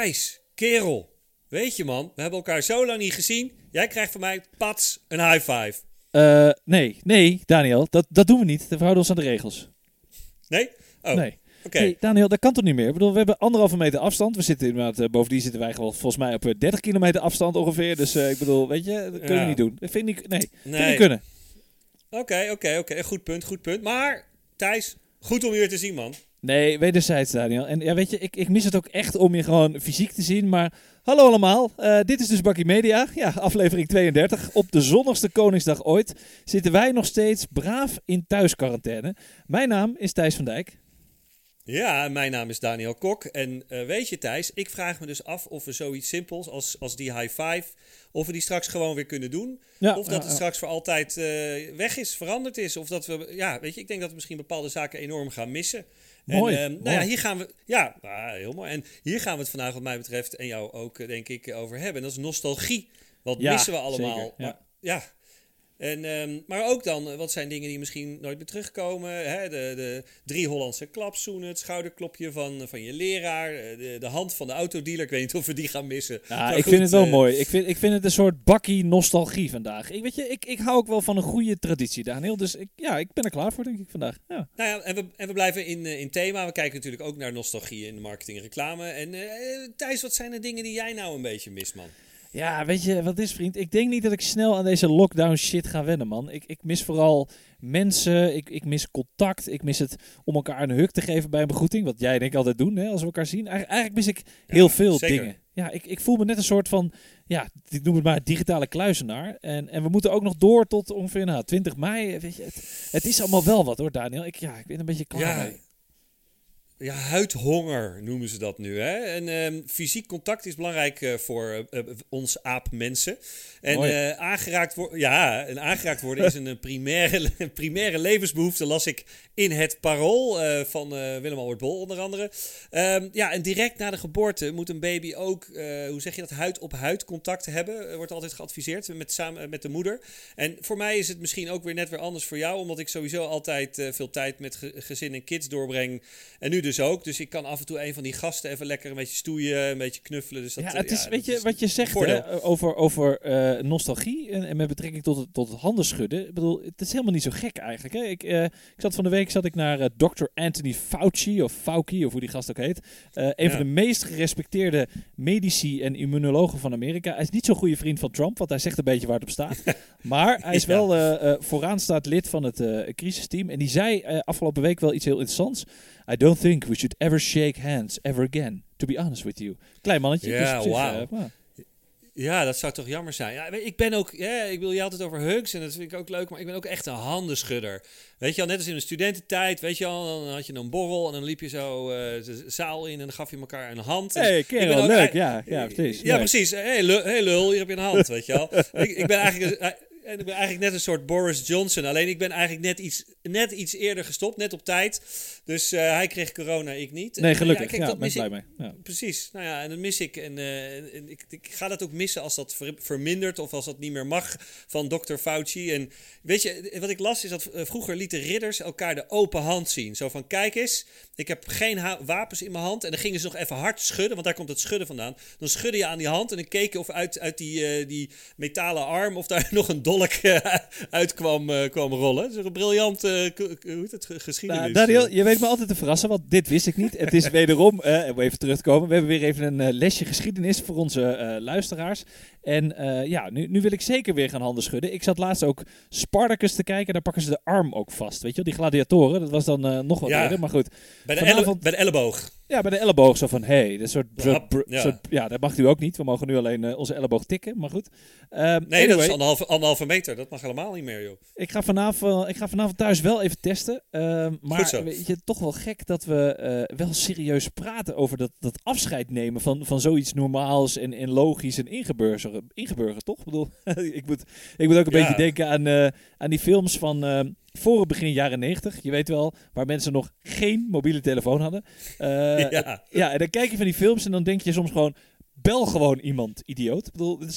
Thijs, kerel, weet je man, we hebben elkaar zo lang niet gezien. Jij krijgt van mij, pats, een high five. Eh, nee, nee, Daniel, dat, dat doen we niet. We houden ons aan de regels. Nee? Oh, Nee. oké. Hey, Daniel, dat kan toch niet meer? Ik bedoel, we hebben anderhalve meter afstand. We zitten inderdaad, eh, bovendien zitten wij gewoon volgens mij op eh, 30 kilometer afstand ongeveer. Dus eh, ik bedoel, weet je, dat kunnen Ja. we niet doen. Dat vind ik, nee, vind ik Nee. niet kunnen. Oké, oké, oké. Goed punt, goed punt. Maar, Thijs, goed om je weer te zien, man. Nee, wederzijds, Daniel. En ja, weet je, ik, ik mis het ook echt om je gewoon fysiek te zien. Maar hallo allemaal, eh, dit is dus Bakkie Media. Ja, aflevering 32. Op de zonnigste Koningsdag ooit zitten wij nog steeds braaf in thuisquarantaine. Mijn naam is Thijs van Dijk. Ja, mijn naam is Daniel Kok. En eh, weet je, Thijs, ik vraag me dus af of we zoiets simpels als, als die high five, of we die straks gewoon weer kunnen doen. Ja, of dat ja, het ja. straks voor altijd eh, weg is, veranderd is. Of dat we, ja, weet je, ik denk dat we misschien bepaalde zaken enorm gaan missen. Mooi, En, ehm, nou ja, hier gaan we, ja, ah, heel mooi. En hier gaan we het vandaag, wat mij betreft, en jou ook, eh, denk ik, over hebben. En dat is nostalgie. Wat Ja, missen we allemaal? zeker, ja. Maar- ja. En, ehm, maar ook dan, eh, wat zijn dingen die misschien nooit meer terugkomen? Hè? De, de drie Hollandse klapzoenen, het schouderklopje van, van je leraar, eh, de, de hand van de autodealer. Ik weet niet of we die gaan missen. Ja, Maar ik goed, vind het wel eh, mooi. Ik vind, ik vind het een soort bakkie nostalgie vandaag. Ik, weet je, ik, ik hou ook wel van een goede traditie, Daniel. Dus ik, ja, ik ben er klaar voor, denk ik, vandaag. Ja. Nou ja, en we, en we blijven in, in thema. We kijken natuurlijk ook naar nostalgie in de marketing en reclame. En eh, Thijs, wat zijn de dingen die jij nou een beetje mist, man? Ja, weet je wat is, vriend? Ik denk niet dat ik snel aan deze lockdown shit ga wennen, man. Ik, ik mis vooral mensen, ik, ik mis contact, ik mis het om elkaar een huk te geven bij een begroeting. Wat jij denk ik altijd doen, hè, als we elkaar zien. Eigen- Eigenlijk mis ik heel veel zeker. dingen. Ja, ik, ik voel me net een soort van, ja, ik noem het maar digitale kluizenaar. En, en we moeten ook nog door tot ongeveer nou, 20 mei. Weet je, het, het is allemaal wel wat hoor, Daniel. Ik, ja, ik ben een beetje klaar Ja, mee. Ja, huidhonger noemen ze dat nu. Hè? En ehm, fysiek contact is belangrijk eh, voor eh, eh, ons aapmensen. En aangeraakt, wo- ja, en aangeraakt worden is een primaire, een primaire levensbehoefte, las ik in het parool van eh, Willem Albert Bol onder andere. Ehm, ja, en direct na de geboorte moet een baby ook, hoe zeg je dat, huid-op-huid contact hebben. Wordt altijd geadviseerd met, samen, met de moeder. En voor mij is het misschien ook weer net weer anders voor jou, omdat ik sowieso altijd veel tijd met ge- gezin en kids doorbreng. En nu dus ook. Dus ik kan af en toe een van die gasten even lekker een beetje stoeien, een beetje knuffelen. Dus dat, ja, eh, het is, weet je, wat je zegt hè, over, over eh, nostalgie en, en met betrekking tot het, tot het handen schudden. Ik bedoel, het is helemaal niet zo gek eigenlijk. Hè? Ik, eh, ik zat van de week zat ik naar eh, Dr. Anthony Fauci, of Fauci, of hoe die gast ook heet. Eh, een Ja. van de meest gerespecteerde medici en immunologen van Amerika. Hij is niet zo'n goede vriend van Trump, want hij zegt een beetje waar het op staat. maar hij is Ja. wel eh, eh, vooraanstaand lid van het eh, crisisteam. En die zei eh, afgelopen week wel iets heel interessants. I don't think we should ever shake hands ever again. To be honest with you. Klein mannetje. Ja, dus wauw. eh. Ja, dat zou toch jammer zijn. Ja, ik ben ook, ja, ik wil je altijd over hugs en dat vind ik ook leuk, maar ik ben ook echt een handenschudder. Weet je al, net als in de studententijd, weet je al, dan had je een borrel en dan liep je zo eh, de zaal in en dan gaf je elkaar een hand. Dus Hey, ik ben kerel, ook leuk. Ja, ja, precies. Ja, Leuk. precies. Hey, lul, hey lul, hier heb je een hand, weet je wel. ik, ik ben eigenlijk... een- en ik ben eigenlijk net een soort Boris Johnson. Alleen ik ben eigenlijk net iets, net iets eerder gestopt, net op tijd. Dus eh, hij kreeg corona, ik niet. Nee, En, gelukkig. kijk, Ja, dat ben ik mis blij ik- mee. Ja. Precies, nou ja, en dat mis ik. En, eh, en ik, ik ga dat ook missen als dat ver- vermindert of als dat niet meer mag van dokter Fauci. En weet je, wat ik las is dat eh, vroeger lieten ridders elkaar de open hand zien. Zo van, kijk eens, ik heb geen wapens in mijn hand. En dan gingen ze nog even hard schudden, want daar komt het schudden vandaan. Dan schudde je aan die hand en dan keek je of uit, uit die, eh, die metalen arm of daar nog een dolk eh, uit kwam, eh, kwam rollen. Dat is een briljant, eh, k- k- hoe heet het, ge- geschiedenis. Nou, Daniel, je weet me altijd te verrassen, want dit wist ik niet. Het is wederom, om even terug te komen, we hebben weer even een eh, lesje geschiedenis voor onze eh, luisteraars. En ja, nu, nu wil ik zeker weer gaan handen schudden. Ik zat laatst ook Spartacus te kijken, daar pakken ze de arm ook vast. Weet je wel, die gladiatoren, dat was dan nog wat Ja. eerder, maar goed. bij, de vanavond- bij de elleboog. Ja, bij de elleboog zo van, hey, dat soort, br- ja. soort- ja, dat mag u ook niet. We mogen nu alleen eh, onze elleboog tikken, maar goed. Ehm, Nee, dat is anderhalve, anderhalve meter. Dat mag helemaal niet meer, joh. Ik ga, vanavond, ik ga vanavond thuis wel even testen. Ehm, Goed maar weet je, toch wel gek dat we eh, wel serieus praten over dat, dat afscheid nemen van, van zoiets normaals en, en logisch en ingeburgerd, ingeburgerd toch? Ik bedoel, ik, moet, ik moet ook een Ja. beetje denken aan, eh, aan die films van eh, voor het begin jaren 90. Je weet wel, waar mensen nog geen mobiele telefoon hadden. Eh, ja. ja, en dan kijk je van die films en dan denk je soms gewoon... bel gewoon iemand, idioot. Ik bedoel, is,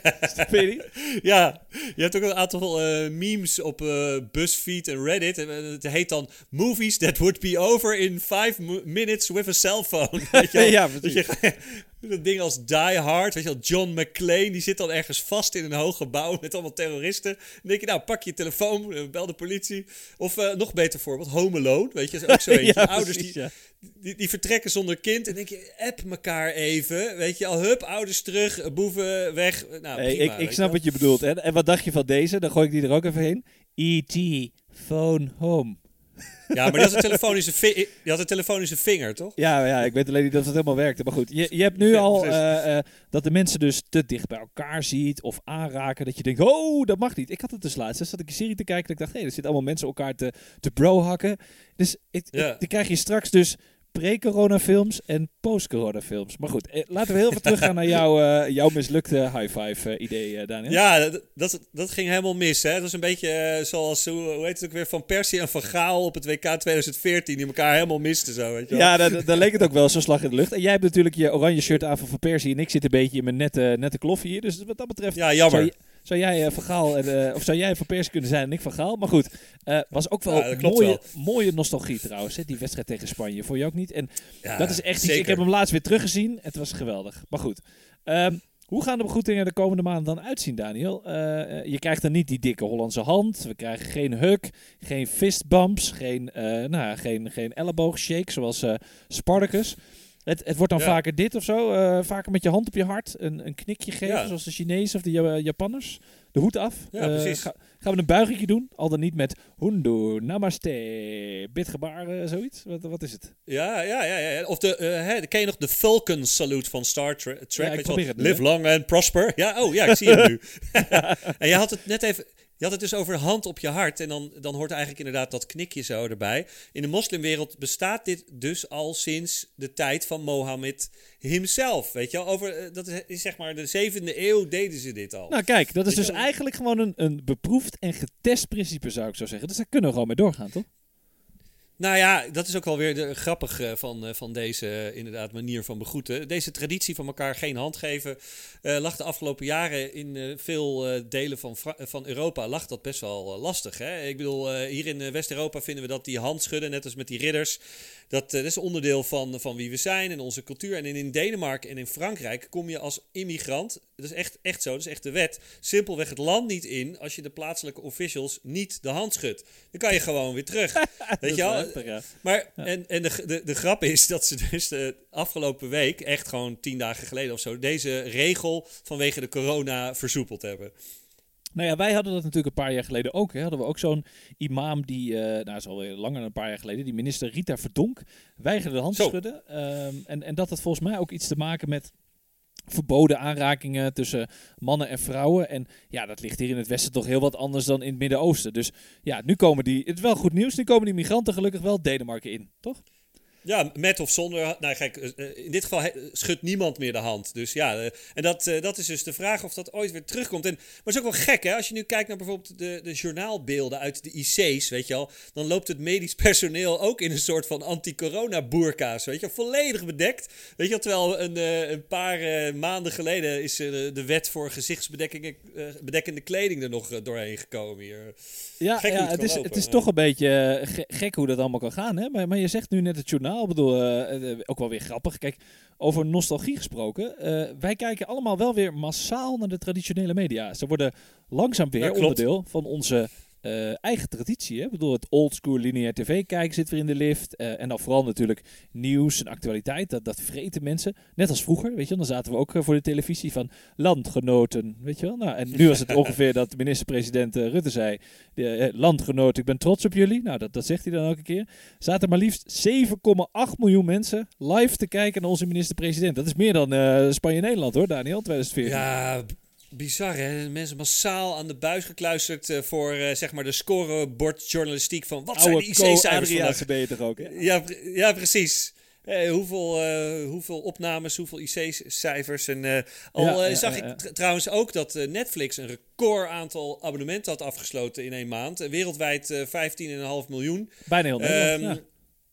weet je? Ja, je hebt ook een aantal eh, memes op eh, BuzzFeed en Reddit. En, eh, het heet dan Movies that would be over in five mo- minutes with a cell phone. Weet je? Ja, Dat precies. je, dat ding als Die Hard, weet je wel, John McClane, die zit dan ergens vast in een hoog gebouw met allemaal terroristen. Dan denk je, nou, pak je telefoon, eh, bel de politie. Of eh, nog beter voorbeeld, Home Alone, weet je, is ook zo eentje. Ja, Ouders precies, die, ja. die, die vertrekken zonder kind. En denk je, app elkaar even. Weet je al, hup, ouders terug, boeven weg. Nou, Hey, prima, ik, ik snap wel. wat je bedoelt. En, en wat dacht je van deze? Dan gooi ik die er ook even heen. E.T. Phone Home. Ja, maar die had, een zijn vi- die had een zijn vinger, toch? Ja, ja, ik weet alleen niet dat het helemaal werkte. Maar goed, je, je hebt nu Ja, al eh, eh, dat de mensen dus te dicht bij elkaar ziet of aanraken. Dat je denkt, oh, dat mag niet. Ik had het dus laatst. Dus zat ik een serie te kijken. Dat ik dacht, hé, er zitten allemaal mensen elkaar te, te bro-hakken. Dus ik, ik- dan krijg je straks dus pre-corona films en post-corona films. Maar goed, eh, laten we heel veel teruggaan naar jouw, eh, jouw mislukte high-five eh, idee, Daniel. Ja, dat, dat, dat ging helemaal mis. Hè? Dat is een beetje zoals, hoe, hoe heet het ook weer, Van Persie en Van Gaal op het WK 2014. Die elkaar helemaal misten zo, weet je wel. Ja, daar, daar leek het ook wel zo'n slag in de lucht. En jij hebt natuurlijk je oranje shirt aan van Van Persie. En ik zit een beetje in mijn nette, nette kloffie hier. Dus wat dat betreft Ja, jammer. Zou, zou jij eh, Van Gaal, en, eh, of zou jij Van Persie kunnen zijn en ik Van Gaal? Maar goed, eh, was ook wel Ja, mooie, wel. mooie nostalgie trouwens. Hè? Die wedstrijd tegen Spanje. Voor je ook niet? En Ja, dat is echt iets. Ik heb hem laatst weer teruggezien. Het was geweldig. Maar goed. Ehm, hoe gaan de begroetingen de komende maanden dan uitzien, Daniel? Je krijgt dan niet die dikke Hollandse hand. We krijgen geen huk, geen fistbumps, geen, nou, geen, geen elleboogshake zoals Spartacus. Het, het wordt dan Ja. vaker dit of zo. eh, vaker met je hand op je hart. Een, een knikje geven, Ja. zoals de Chinezen of de Ja- Japanners. De hoed af. Ja, Eh, precies. ga- gaan we een buigingje doen? Al dan niet met Hundu, Namaste, bidgebaren, zoiets? Wat, wat is het? Ja, ja, ja, ja. Of de, eh, hè, ken je nog de Falcon salute van Star Tre- Trek? Ik weet je probeer wel? het nu, Live hè. long and prosper. Ja, oh ja, ik zie hem nu. en je had het net even... Je had het dus over hand op je hart. En dan, dan hoort eigenlijk inderdaad dat knikje zo erbij. In de moslimwereld bestaat dit dus al sinds de tijd van Mohammed himself. Weet je wel? Over, eh, dat is, zeg maar de zevende eeuw deden ze dit al. Nou kijk, dat is dus eigenlijk gewoon een, een beproefd en getest principe zou ik zo zeggen. Dus daar kunnen we gewoon mee doorgaan, toch? Nou ja, dat is ook wel weer de, grappig eh, van, eh, van deze eh, inderdaad manier van begroeten. Deze traditie van elkaar geen hand geven lag de afgelopen jaren in veel delen van, van Europa lag dat best wel lastig. Hè? Ik bedoel, hier in West-Europa vinden we dat die hand schudden, net als met die ridders. Dat, dat is onderdeel van, van wie we zijn en onze cultuur. En in, in Denemarken en in Frankrijk kom je als immigrant, dat is echt, echt zo, dat is echt de wet, simpelweg het land niet in als je de plaatselijke officials niet de hand schudt. Dan kan je gewoon weer terug. Weet je wel? Ja. Maar, en, en de, de, de grap is dat ze dus de afgelopen week, echt gewoon tien dagen geleden of zo, deze regel vanwege de corona versoepeld hebben. Nou ja, wij hadden dat natuurlijk een paar jaar geleden ook. Hè. Hadden we ook zo'n imam die, eh nou is alweer langer dan een paar jaar geleden, die minister Rita Verdonk, weigerde de hand te schudden. Ehm, en, en dat had volgens mij ook iets te maken met verboden aanrakingen tussen mannen en vrouwen. En ja, dat ligt hier in het Westen toch heel wat anders dan in het Midden-Oosten. Dus ja, nu komen die, het is wel goed nieuws, nu komen die migranten gelukkig wel Denemarken in, toch? Ja, met of zonder. Nou, kijk, eh, in dit geval schudt niemand meer de hand. Dus ja, eh, en dat, eh, dat is dus de vraag of dat ooit weer terugkomt. En, maar het is ook wel gek, hè? Als je nu kijkt naar bijvoorbeeld de, de journaalbeelden uit de IC's, weet je wel, dan loopt het medisch personeel ook in een soort van anti-corona-boerka's, weet je, volledig bedekt. Weet je, wel, terwijl een, eh, een paar eh, maanden geleden is eh, de, wet voor gezichtsbedekkende eh, bedekkende kleding er nog eh, doorheen gekomen hier. Ja, Gek ja het is, lopen, het is toch een beetje eh, ge- gek hoe dat allemaal kan gaan. Hè? Maar, maar je zegt nu net het journaal. Ik bedoel, eh, eh, ook wel weer grappig. Kijk, over nostalgie gesproken. eh, wij kijken allemaal wel weer massaal naar de traditionele media. Ze worden langzaam weer Ja, onderdeel van onze eh, eigen traditie. Hè? Ik bedoel, het oldschool lineair tv kijken zit weer in de lift. Eh, en dan vooral natuurlijk nieuws en actualiteit. Dat, dat vreten mensen. Net als vroeger, weet je wel. Dan zaten we ook eh, voor de televisie van landgenoten, weet je wel. Nou, en nu was het ongeveer dat minister-president Rutte zei... De, eh, landgenoten, ik ben trots op jullie. Nou, dat, dat zegt hij dan elke keer. Zaten maar liefst 7,8 miljoen mensen live te kijken naar onze minister-president. Dat is meer dan Spanje-Nederland hoor, Daniel, 2014. Ja, bizar hè. Mensen massaal aan de buis gekluisterd eh, voor eh, zeg maar de scorebordjournalistiek van wat zijn de IC-cijfers vandaag? Adriaanse ben je toch ook, hè? Ja, pre- ja, precies. Eh, hoeveel, hoeveel opnames, hoeveel IC-cijfers. En al Ja, zag ja, ja. ik tr- trouwens ook dat Netflix een record aantal abonnementen had afgesloten in één maand. Wereldwijd eh 15,5 miljoen. Bijna heel Nederland, Ehm,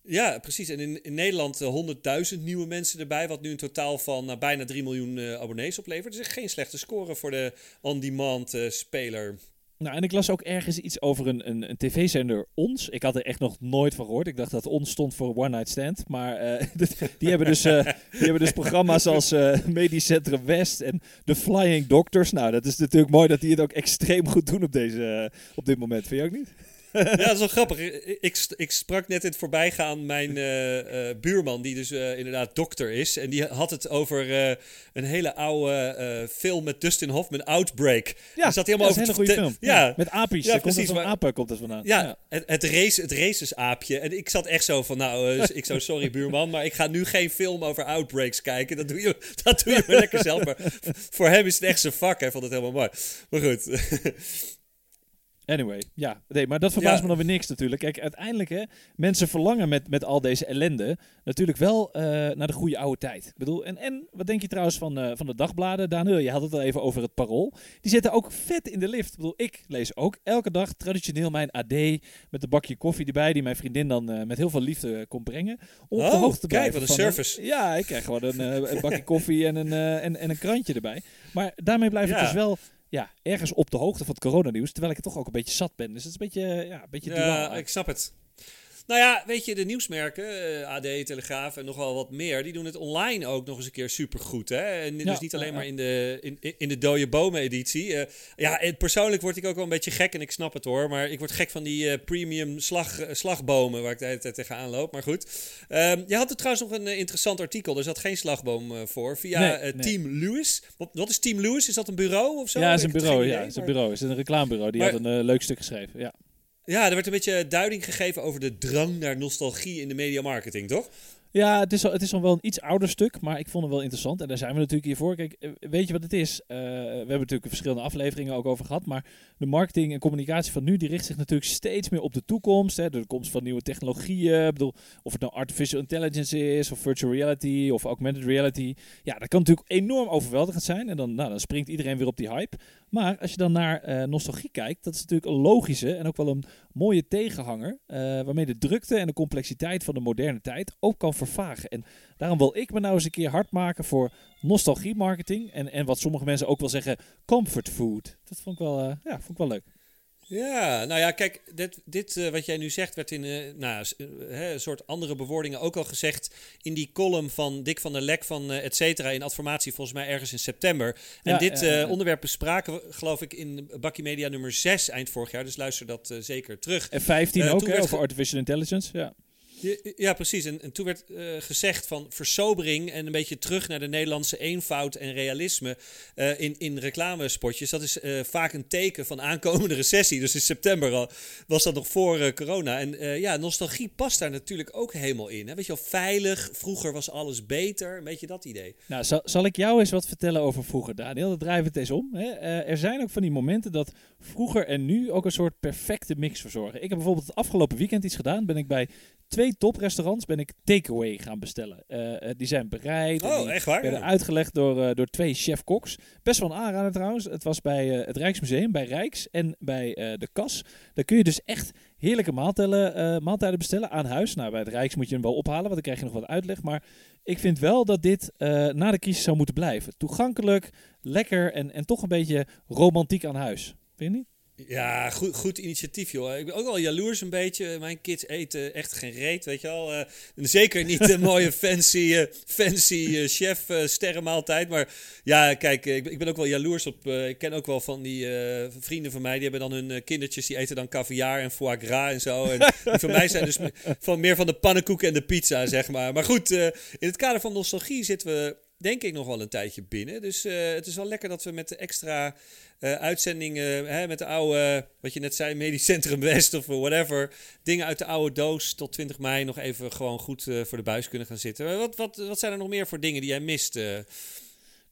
ja. Precies. En in, Nederland uh, 100.000 nieuwe mensen erbij, wat nu een totaal van uh, bijna 3 miljoen uh, abonnees oplevert. Dus geen slechte score voor de on-demand speler. Nou, en ik las ook ergens iets over een, een, een tv-zender Ons. Ik had er echt nog nooit van gehoord. Ik dacht dat Ons stond voor One Night Stand. Maar die, hebben dus, die hebben dus programma's als uh, Medisch West en The Flying Doctors. Nou, dat is natuurlijk mooi dat die het ook extreem goed doen op, deze, op dit moment. Vind je ook niet? ja, dat is wel grappig. Ik, ik sprak net in het voorbijgaan mijn uh, uh, buurman, die dus uh, inderdaad dokter is. En die had het over een hele oude film met Dustin Hoffman, Outbreak. Ja, zat helemaal over een hele goede film. Ja. met apies. Ja, precies. Komt van apen komt het vandaan. Ja, ja. het, het, race, het racesaapje. En ik zat echt zo van, nou, ik zou sorry buurman, maar ik ga nu geen film over outbreaks kijken. Dat doe je, dat doe je maar lekker zelf. Maar voor hem is het echt zijn vak. Hij vond het helemaal mooi. Maar goed. Anyway, ja. Nee, maar dat verbaast me dan weer niks natuurlijk. Kijk, uiteindelijk, hè, mensen verlangen met, met al deze ellende natuurlijk wel uh, naar de goede oude tijd. Ik bedoel, en, en wat denk je trouwens van, uh, van de dagbladen, Daniel? Je had het al even over het parool. Die zitten ook vet in de lift. Ik bedoel, ik lees ook elke dag traditioneel mijn AD met een bakje koffie erbij, die mijn vriendin dan uh, met heel veel liefde komt brengen. Om oh, hoogte kijk, wat een service. ja, ik krijg gewoon een, een bakje koffie en een, en, en een krantje erbij. Maar daarmee blijf ik dus wel ja, ergens op de hoogte van het coronanieuws. Terwijl ik het toch ook een beetje zat ben. Dus het is een beetje, ja, een beetje Ja, ik snap het. Nou ja, weet je, de nieuwsmerken, uh, AD, Telegraaf en nogal wat meer, die doen het online ook nog eens een keer supergoed. Hè? En dus niet alleen maar in de, in, in de dode bomen editie. Uh, ja, persoonlijk word ik ook wel een beetje gek en ik snap het hoor. Maar ik word gek van die uh, premium slag, slagbomen waar ik de hele tijd tegenaan loop. Maar goed. Um, je had er trouwens nog een interessant artikel. Er zat geen slagboom voor. Via nee, Team Lewis. Wat, wat, is Team Lewis? Is dat een bureau of zo? Ja, is een bureau. Ja, is een bureau. is een reclamebureau. Die maar, had een leuk stuk geschreven. Ja. Ja, er werd een beetje duiding gegeven over de drang naar nostalgie in de media marketing, toch? Ja, het is, al, het is al wel een iets ouder stuk, maar ik vond het wel interessant. En daar zijn we natuurlijk hiervoor. Kijk, eh, weet je wat het is? Uh, we hebben natuurlijk verschillende afleveringen ook over gehad. Maar de marketing en communicatie van nu, die richt zich natuurlijk steeds meer op de toekomst. Hè, de komst van nieuwe technologieën. Ik bedoel, of het nou artificial intelligence is, of virtual reality, of augmented reality. Ja, dat kan natuurlijk enorm overweldigend zijn. En dan, nou, dan springt iedereen weer op die hype. Maar als je dan naar uh, nostalgie kijkt, dat is natuurlijk een logische en ook wel een mooie tegenhanger. waarmee de drukte en de complexiteit van de moderne tijd ook kan vervagen. En daarom wil ik me nou eens een keer hard maken voor nostalgie marketing. En, en wat sommige mensen ook wel zeggen, comfort food. Dat vond ik wel, uh, ja, vond ik wel leuk. Ja, nou ja, kijk, dit, dit uh, wat jij nu zegt werd in uh, nou, uh, een soort andere bewoordingen ook al gezegd in die column van Dick van der Lek van et cetera in Adformatie volgens mij ergens in september. En ja, dit onderwerp bespraken we geloof ik in Bakkie Media nummer 6 eind vorig jaar, dus luister dat zeker terug. En 15 ook, hè, over artificial intelligence, ja. Ja, precies. En, en toen werd uh, gezegd van versobering en een beetje terug naar de Nederlandse eenvoud en realisme uh, in, in reclamespotjes. Dat is uh, vaak een teken van aankomende recessie. Dus in september al was dat nog voor corona. En ja, nostalgie past daar natuurlijk ook helemaal in. Hè? Weet je wel, veilig, vroeger was alles beter. Een beetje dat idee. Nou, zal, ik jou eens wat vertellen over vroeger, Daniel? Dat drijven het eens om. Hè? er zijn ook van die momenten dat vroeger en nu ook een soort perfecte mix verzorgen. Ik heb bijvoorbeeld het afgelopen weekend iets gedaan. Ben ik bij twee toprestaurants ben ik takeaway gaan bestellen. Uh, die zijn bereid. Oh, echt waar? Werden uitgelegd door, uh, door twee chef-koks. Best wel een aanrader trouwens. Het was bij uh, het Rijksmuseum, bij Rijks en bij de Kas. Daar kun je dus echt heerlijke maaltijden, maaltijden bestellen aan huis. Nou, bij het Rijks moet je hem wel ophalen, want dan krijg je nog wat uitleg. Maar ik vind wel dat dit na de crisis zou moeten blijven. Toegankelijk, lekker en, en toch een beetje romantiek aan huis. Vind je niet? Ja, goed, goed initiatief, joh. Ik ben ook wel jaloers een beetje. Mijn kids eten echt geen reet, weet je wel. Uh, zeker niet een mooie fancy, uh, fancy uh, chef sterrenmaaltijd. Maar ja, kijk, ik, ik, ben ook wel jaloers op... ik ken ook wel van die vrienden van mij. Die hebben dan hun kindertjes, die eten dan caviar en foie gras en zo. En voor mij zijn dus van, meer van de pannenkoeken en de pizza, zeg maar. Maar goed, in het kader van nostalgie zitten we denk ik nog wel een tijdje binnen. Dus het is wel lekker dat we met de extra uh, uitzendingen hè, met de oude, wat je net zei, Medisch Centrum West of whatever. Dingen uit de oude doos tot 20 mei nog even gewoon goed uh, voor de buis kunnen gaan zitten. Wat, wat, wat zijn er nog meer voor dingen die jij mist?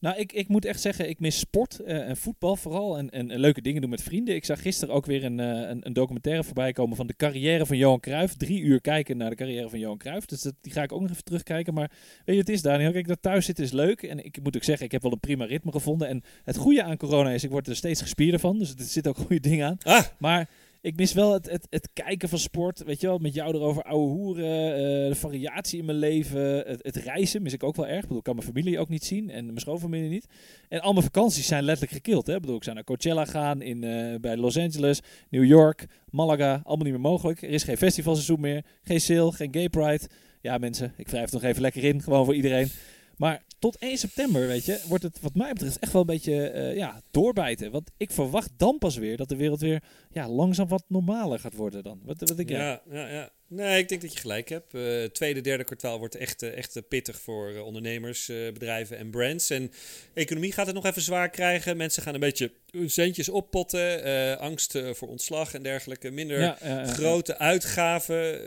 Nou, ik, ik moet echt zeggen, ik mis sport uh, en voetbal vooral. En, en, leuke dingen doen met vrienden. Ik zag gisteren ook weer een, uh, een, een, documentaire voorbij komen van de carrière van Johan Cruijff. Drie uur kijken naar de carrière van Johan Cruijff. Dus dat, die ga ik ook nog even terugkijken. Maar weet je, het is Daniel. Kijk, dat thuis zitten is leuk. En ik moet ook zeggen, ik heb wel een prima ritme gevonden. En het goede aan corona is, ik word er steeds gespierder van. Dus er zit ook goede dingen aan. Ah. Maar ik mis wel het, het, het kijken van sport. Weet je wel, met jou erover ouwe hoeren, eh, de variatie in mijn leven. Het, het reizen mis ik ook wel erg. Ik bedoel, ik kan mijn familie ook niet zien en mijn schoonfamilie niet. En al mijn vakanties zijn letterlijk gekild. Hè? Ik bedoel, ik zou naar Coachella gaan in, eh, bij Los Angeles, New York, Malaga. Allemaal niet meer mogelijk. Er is geen festivalseizoen meer, geen sale, geen gay pride. Ja mensen, ik wrijf nog even lekker in, gewoon voor iedereen. Maar tot 1 september, weet je, wordt het wat mij betreft echt wel een beetje uh, ja, doorbijten. Want ik verwacht dan pas weer dat de wereld weer ja, langzaam wat normaler gaat worden dan. Wat, wat ik, ja, ja, ja. Nee, ik denk dat je gelijk hebt. Uh, tweede, derde kwartaal wordt echt, uh, echt pittig voor ondernemers, bedrijven en brands. En economie gaat het nog even zwaar krijgen. Mensen gaan een beetje centjes oppotten. angst voor ontslag en dergelijke. Minder ja, grote uitgaven.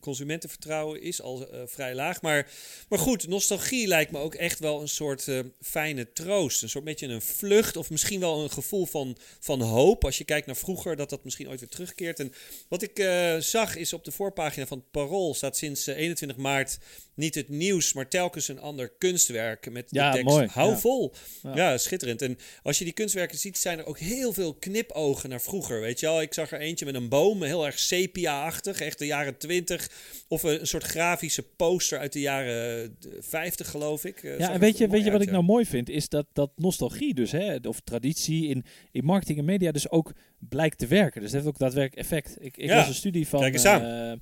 consumentenvertrouwen is al vrij laag. Maar, maar goed, nostalgie lijkt me ook echt wel een soort fijne troost. Een soort beetje een vlucht of misschien wel een gevoel van, van hoop. Als je kijkt naar vroeger, dat dat misschien ooit weer terugkeert. En wat ik zag is op de voorpagina voorpagina van het Parool staat sinds 21 eh, maart niet het nieuws, maar telkens een ander kunstwerk met de tekst mooi. hou vol. Ja. schitterend. En als je die kunstwerken ziet, zijn er ook heel veel knipogen naar vroeger. Weet je wel, ik zag er eentje met een boom, heel erg sepia-achtig, echt de jaren 20. Of een, soort grafische poster uit de jaren 50, geloof ik. Eh, ja, en weet je, weet je wat ik nou mooi vind, is dat, dat nostalgie dus, hè, of traditie in, in marketing en media dus ook blijkt te werken. Dus dat heeft ook daadwerkelijk effect. Ik, ik was een studie van... Uh,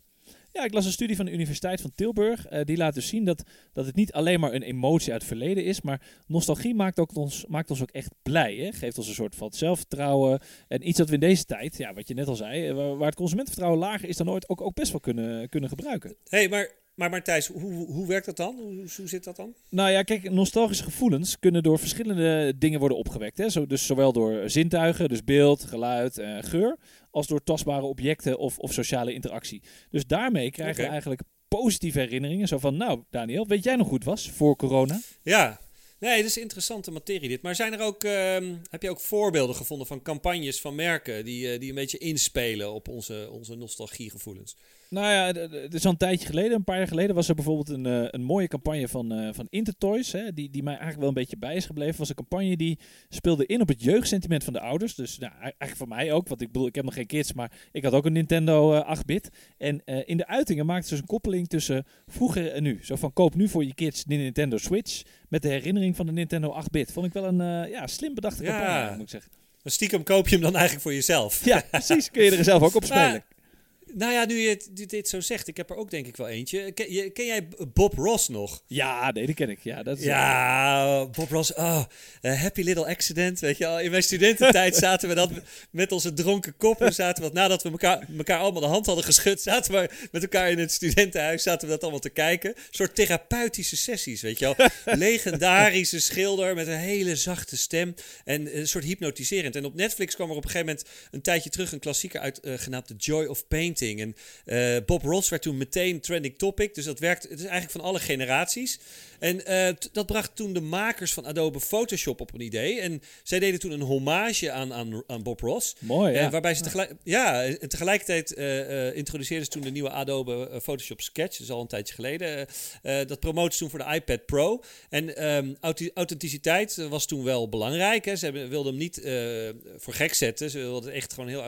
ja, ik las een studie van de Universiteit van Tilburg. Uh, die laat dus zien dat, dat het niet alleen maar een emotie uit het verleden is, maar nostalgie maakt, ook ons, maakt ons ook echt blij. Hè? Geeft ons een soort van zelfvertrouwen. En iets dat we in deze tijd, ja, wat je net al zei, waar, waar het consumentenvertrouwen lager is dan ooit, ook, ook best wel kunnen, kunnen gebruiken. hey, maar maar Martijs, hoe, hoe werkt dat dan? Hoe, hoe zit dat dan? Nou ja, kijk, nostalgische gevoelens kunnen door verschillende dingen worden opgewekt. Hè? Zo, dus zowel door zintuigen, dus beeld, geluid, uh, geur, als door tastbare objecten of, of sociale interactie. Dus daarmee krijgen we eigenlijk positieve herinneringen. Zo van, nou Daniel, weet jij nog goed was voor corona? Ja, Nee, dat is interessante materie dit. Maar zijn er ook, ehm, heb je ook voorbeelden gevonden van campagnes van merken die, uh, die een beetje inspelen op onze, onze nostalgiegevoelens? Nou ja, het is al een tijdje geleden, een paar jaar geleden, was er bijvoorbeeld een, uh, een mooie campagne van, uh, van Intertoys. Hè, die, die mij eigenlijk wel een beetje bij is gebleven. was een campagne die speelde in op het jeugdsentiment van de ouders. Dus nou, eigenlijk voor mij ook, want ik bedoel, ik heb nog geen kids, maar ik had ook een Nintendo 8-bit. En in de uitingen maakten ze dus een koppeling tussen vroeger en nu. Zo van koop nu voor je kids de Nintendo Switch met de herinnering van de Nintendo 8-bit. Vond ik wel een ja, slim bedachte campagne, moet ik zeggen. Maar stiekem koop je hem dan eigenlijk voor jezelf. Ja, precies. Kun je er zelf ook op spelen. Nou ja, nu je dit zo zegt, ik heb er ook denk ik wel eentje. Ken, ken jij Bob Ross nog? Ja, nee, die ken ik. Ja, dat is ja Bob Ross. Oh, happy little accident. Weet je al, in mijn studententijd zaten we dat met onze dronken koppen. Zaten we dat, nadat we elkaar, elkaar allemaal de hand hadden geschud, zaten we met elkaar in het studentenhuis. Zaten we dat allemaal te kijken. Een soort therapeutische sessies, weet je wel. Legendarische schilder met een hele zachte stem. En een soort hypnotiserend. En op Netflix kwam er op een gegeven moment een tijdje terug een klassieker uit, uh, genaamd The Joy of Painting. En uh, Bob Ross werd toen meteen trending topic. Dus dat werkt. Het is eigenlijk van alle generaties. En uh, dat bracht toen de makers van Adobe Photoshop op een idee. En zij deden toen een hommage aan, aan, aan Bob Ross. Mooi, ja. Uh, waarbij ze tegelijk, ja, en tegelijkertijd introduceerden ze toen de nieuwe Adobe Photoshop Sketch. Dat is al een tijdje geleden. dat promoten ze toen voor de iPad Pro. En um, authenticiteit was toen wel belangrijk. Hè. Ze wilden hem niet voor gek zetten. Ze wilden het echt gewoon heel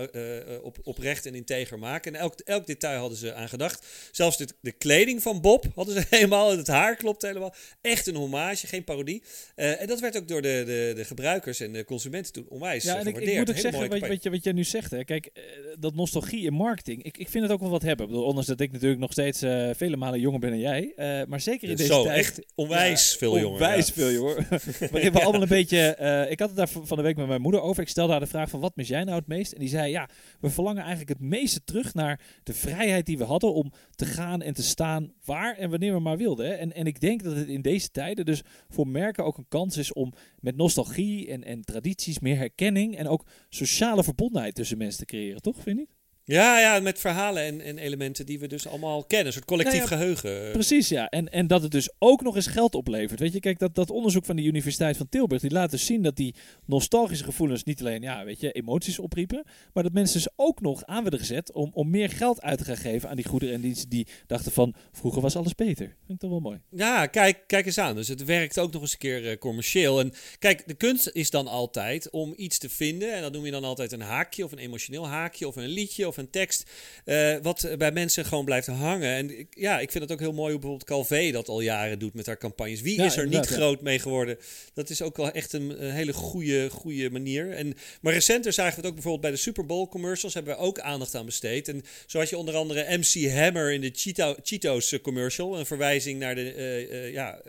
op, oprecht en integer maken. En elk, elk detail hadden ze aan gedacht. Zelfs de, de kleding van Bob hadden ze helemaal. Het haar klopt helemaal. Echt een hommage, geen parodie. Uh, en dat werd ook door de, de, de gebruikers en de consumenten toen onwijs ja, en ik, ik, moet ook zeggen, wat, wat, je, wat jij nu zegt, hè. kijk, uh, dat nostalgie in marketing, ik, ik vind het ook wel wat hebben. Ik bedoel, ondanks dat ik natuurlijk nog steeds uh, vele malen jonger ben dan jij. maar zeker in deze Zo, tijd... echt onwijs ja, veel jonger. Onwijs ja. veel jonger. Waarin we allemaal een beetje... ik had het daar van de week met mijn moeder over. Ik stelde haar de vraag van, wat mis jij nou het meest? En die zei, ja, we verlangen eigenlijk het meeste terug naar de vrijheid die we hadden om te gaan en te staan waar en wanneer we maar wilden. Hè. En, en ik denk dat het in deze tijden dus voor merken ook een kans is om met nostalgie en, en tradities meer herkenning en ook sociale verbondenheid tussen mensen te creëren, toch? Vind je? Ja, ja, met verhalen en, en elementen die we dus allemaal kennen. Een soort collectief Nou ja, geheugen. Precies, ja. En, en dat het dus ook nog eens geld oplevert. Weet je, kijk, dat, dat onderzoek van de Universiteit van Tilburg, die laat dus zien dat die nostalgische gevoelens niet alleen, ja, weet je, emoties opriepen, maar dat mensen dus ook nog aan werden gezet om, om meer geld uit te gaan geven aan die goederen en diensten die dachten van, vroeger was alles beter. Vind ik toch wel mooi. Ja, kijk, kijk eens aan. Dus het werkt ook nog eens een keer eh, commercieel. En kijk, de kunst is dan altijd om iets te vinden. En dat noem je dan altijd een haakje of een emotioneel haakje of een liedje of een tekst. eh, wat bij mensen gewoon blijft hangen. En ik- ja, ik vind het ook heel mooi hoe bijvoorbeeld Calvé dat al jaren doet met haar campagnes. Wie Ja, is er niet groot mee geworden? Dat is ook wel echt een, een hele goede, goede manier. En, maar recenter zagen we het ook bijvoorbeeld bij de Super Bowl commercials. Hebben we ook aandacht aan besteed. En zo had je onder andere MC Hammer in de Cheeto, Cheetos commercial. Een verwijzing naar de, eh, eh, ja,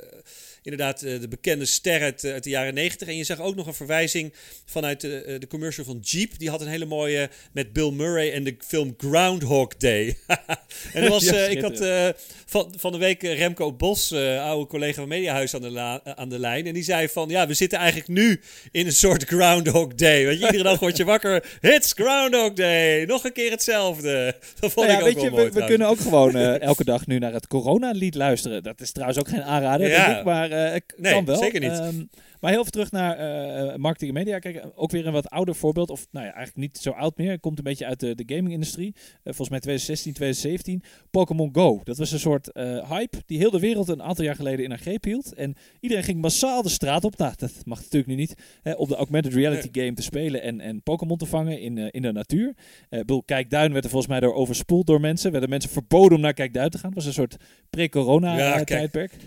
inderdaad de bekende ster uit, uit de jaren 90. En je zag ook nog een verwijzing vanuit de, de commercial van Jeep. Die had een hele mooie met Bill Murray en de film Groundhog Day. en was, Ja, eh, ik had eh, van, van de week Remco Bos, eh, oude collega van Mediahuis, aan de, la- aan de lijn. En die zei van, ja, we zitten eigenlijk nu in een soort Groundhog Day. Je, iedere dag word je wakker. It's Groundhog Day. Nog een keer hetzelfde. Dat vond Nou ja, ik ook weet je, mooi we, kunnen ook gewoon elke dag nu naar het corona-lied luisteren. Dat is trouwens ook geen aanrader, Ja. denk ik, maar Nee, kan wel. zeker niet. Ehm, maar heel veel terug naar eh, marketing en media. Kijk, ook weer een wat ouder voorbeeld. Of nou ja, eigenlijk niet zo oud meer. Het komt een beetje uit de, de gaming-industrie. Eh, volgens mij 2016, 2017. Pokémon Go. Dat was een soort hype die heel de wereld een aantal jaar geleden in haar greep hield. En iedereen ging massaal de straat op. Nou, dat mag natuurlijk nu niet. eh, om de augmented reality game te spelen en, en Pokémon te vangen in, in de natuur. Bedoel, Kijkduin werd er volgens mij door overspoeld door mensen. Werden mensen verboden om naar Kijkduin te gaan. Het was een soort pre-corona Ja.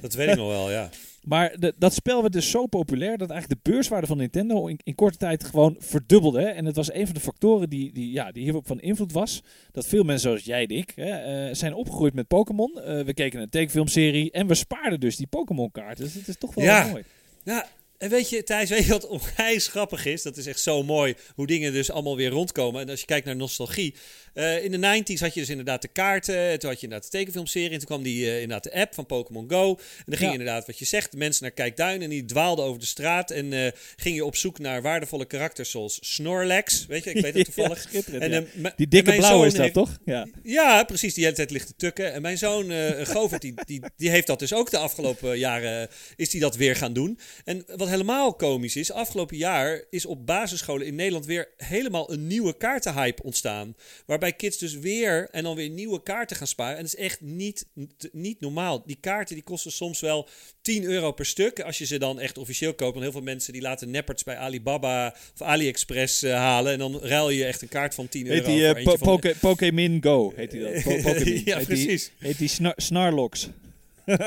Dat weet ik nog wel, ja. Maar de, dat spel werd dus zo populair dat eigenlijk de beurswaarde van Nintendo in, in korte tijd gewoon verdubbelde. hè. En het was een van de factoren die, die, ja, die hierop van invloed was. Dat veel mensen zoals jij en ik hè, eh, zijn opgegroeid met Pokémon. Eh, we keken een tekenfilmserie en we spaarden dus die Pokémon kaarten. Dus het is toch wel Ja. mooi. Ja, en weet je, Thijs, weet je wat onwijs grappig is? Dat is echt zo mooi hoe dingen dus allemaal weer rondkomen. En als je kijkt naar nostalgie. Eh, in de 90s had je dus inderdaad de kaarten. Toen had je inderdaad de tekenfilmserie. En toen kwam die, eh, inderdaad de app van Pokémon Go. En dan ging Ja. inderdaad, wat je zegt, de mensen naar Kijkduin. En die dwaalden over de straat. En eh, ging je op zoek naar waardevolle karakters zoals Snorlax. Weet je, ik weet het toevallig. Ja, schitterend, en, ja. eh, m- Die dikke blauwe is dat, heeft- toch? Ja. ja, precies. Die hele tijd ligt te tukken. En mijn zoon, eh Govert, die, die, die heeft dat dus ook de afgelopen jaren, is die dat weer gaan doen. En wat helemaal komisch is, afgelopen jaar is op basisscholen in Nederland weer helemaal een nieuwe kaartenhype ontstaan. Waarbij kids dus weer en dan weer nieuwe kaarten gaan sparen. En dat is echt niet, niet normaal. Die kaarten die kosten soms wel 10 euro per stuk. Als je ze dan echt officieel koopt. Want heel veel mensen die laten nepperts bij Alibaba of AliExpress eh, halen. En dan ruil je echt een kaart van 10 Heet euro. die voor eh, Pokémon Go, heet die dat. Po-. Ja, Heet die- precies. Heet die Snar- Snarlocks.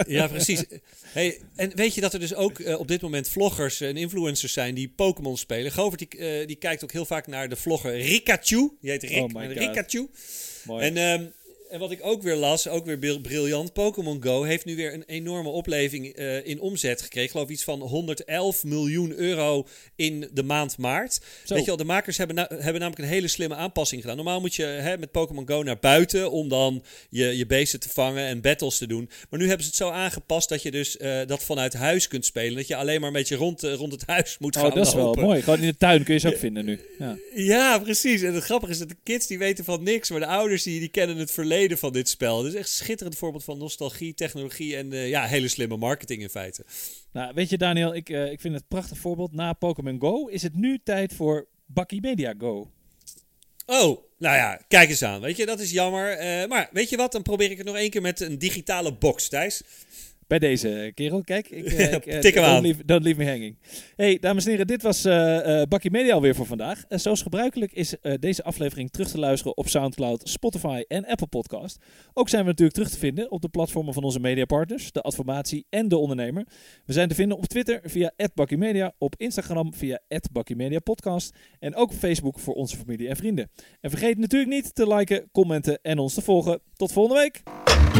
Ja, precies. Hey, en weet je dat er dus ook eh, op dit moment vloggers en influencers zijn die Pokémon spelen? Govert die, eh, die kijkt ook heel vaak naar de vlogger Rikachu. Die heet Rick, Oh. Rikachu. Mooi. En, ehm, en wat ik ook weer las, ook weer bril- briljant, Pokémon Go heeft nu weer een enorme opleving eh, in omzet gekregen. Ik geloof iets van 111 miljoen euro in de maand maart. Zo. Weet je wel, de makers hebben, na- hebben namelijk een hele slimme aanpassing gedaan. Normaal moet je hè, met Pokémon Go naar buiten om dan je, je beesten te vangen en battles te doen. Maar nu hebben ze het zo aangepast dat je dus eh, dat vanuit huis kunt spelen. Dat je alleen maar een beetje rond, eh, rond het huis moet gaan Oh, dat is wel mooi. Gewoon in de tuin kun je ze ook vinden nu. Ja. Ja, precies. En het grappige is dat de kids die weten van niks, maar de ouders die, die kennen het verleden van dit spel. Dus echt schitterend voorbeeld van nostalgie, technologie en eh, ja, hele slimme marketing in feite. Nou, weet je Daniel, ik, eh, ik vind het een prachtig voorbeeld. Na Pokémon Go is het nu tijd voor Bakkie Media Go. Oh, nou ja, kijk eens aan. Weet je, dat is jammer. Eh, maar weet je wat, dan probeer ik het nog één keer met een digitale box, Thijs. Bij deze kerel, kijk. Ik, eh, ik, eh, Tik hem don't aan. Leave, don't leave me hanging. Hey, dames en heren, dit was eh Bakkie Media alweer voor vandaag. En zoals gebruikelijk is deze aflevering terug te luisteren op Soundcloud, Spotify en Apple Podcast. Ook zijn we natuurlijk terug te vinden op de platformen van onze mediapartners, de Adformatie en de Ondernemer. We zijn te vinden op Twitter via @bakkiemedia, op Instagram via @bakkiemediapodcast en ook op Facebook voor onze familie en vrienden. En vergeet natuurlijk niet te liken, commenten en ons te volgen. Tot volgende week!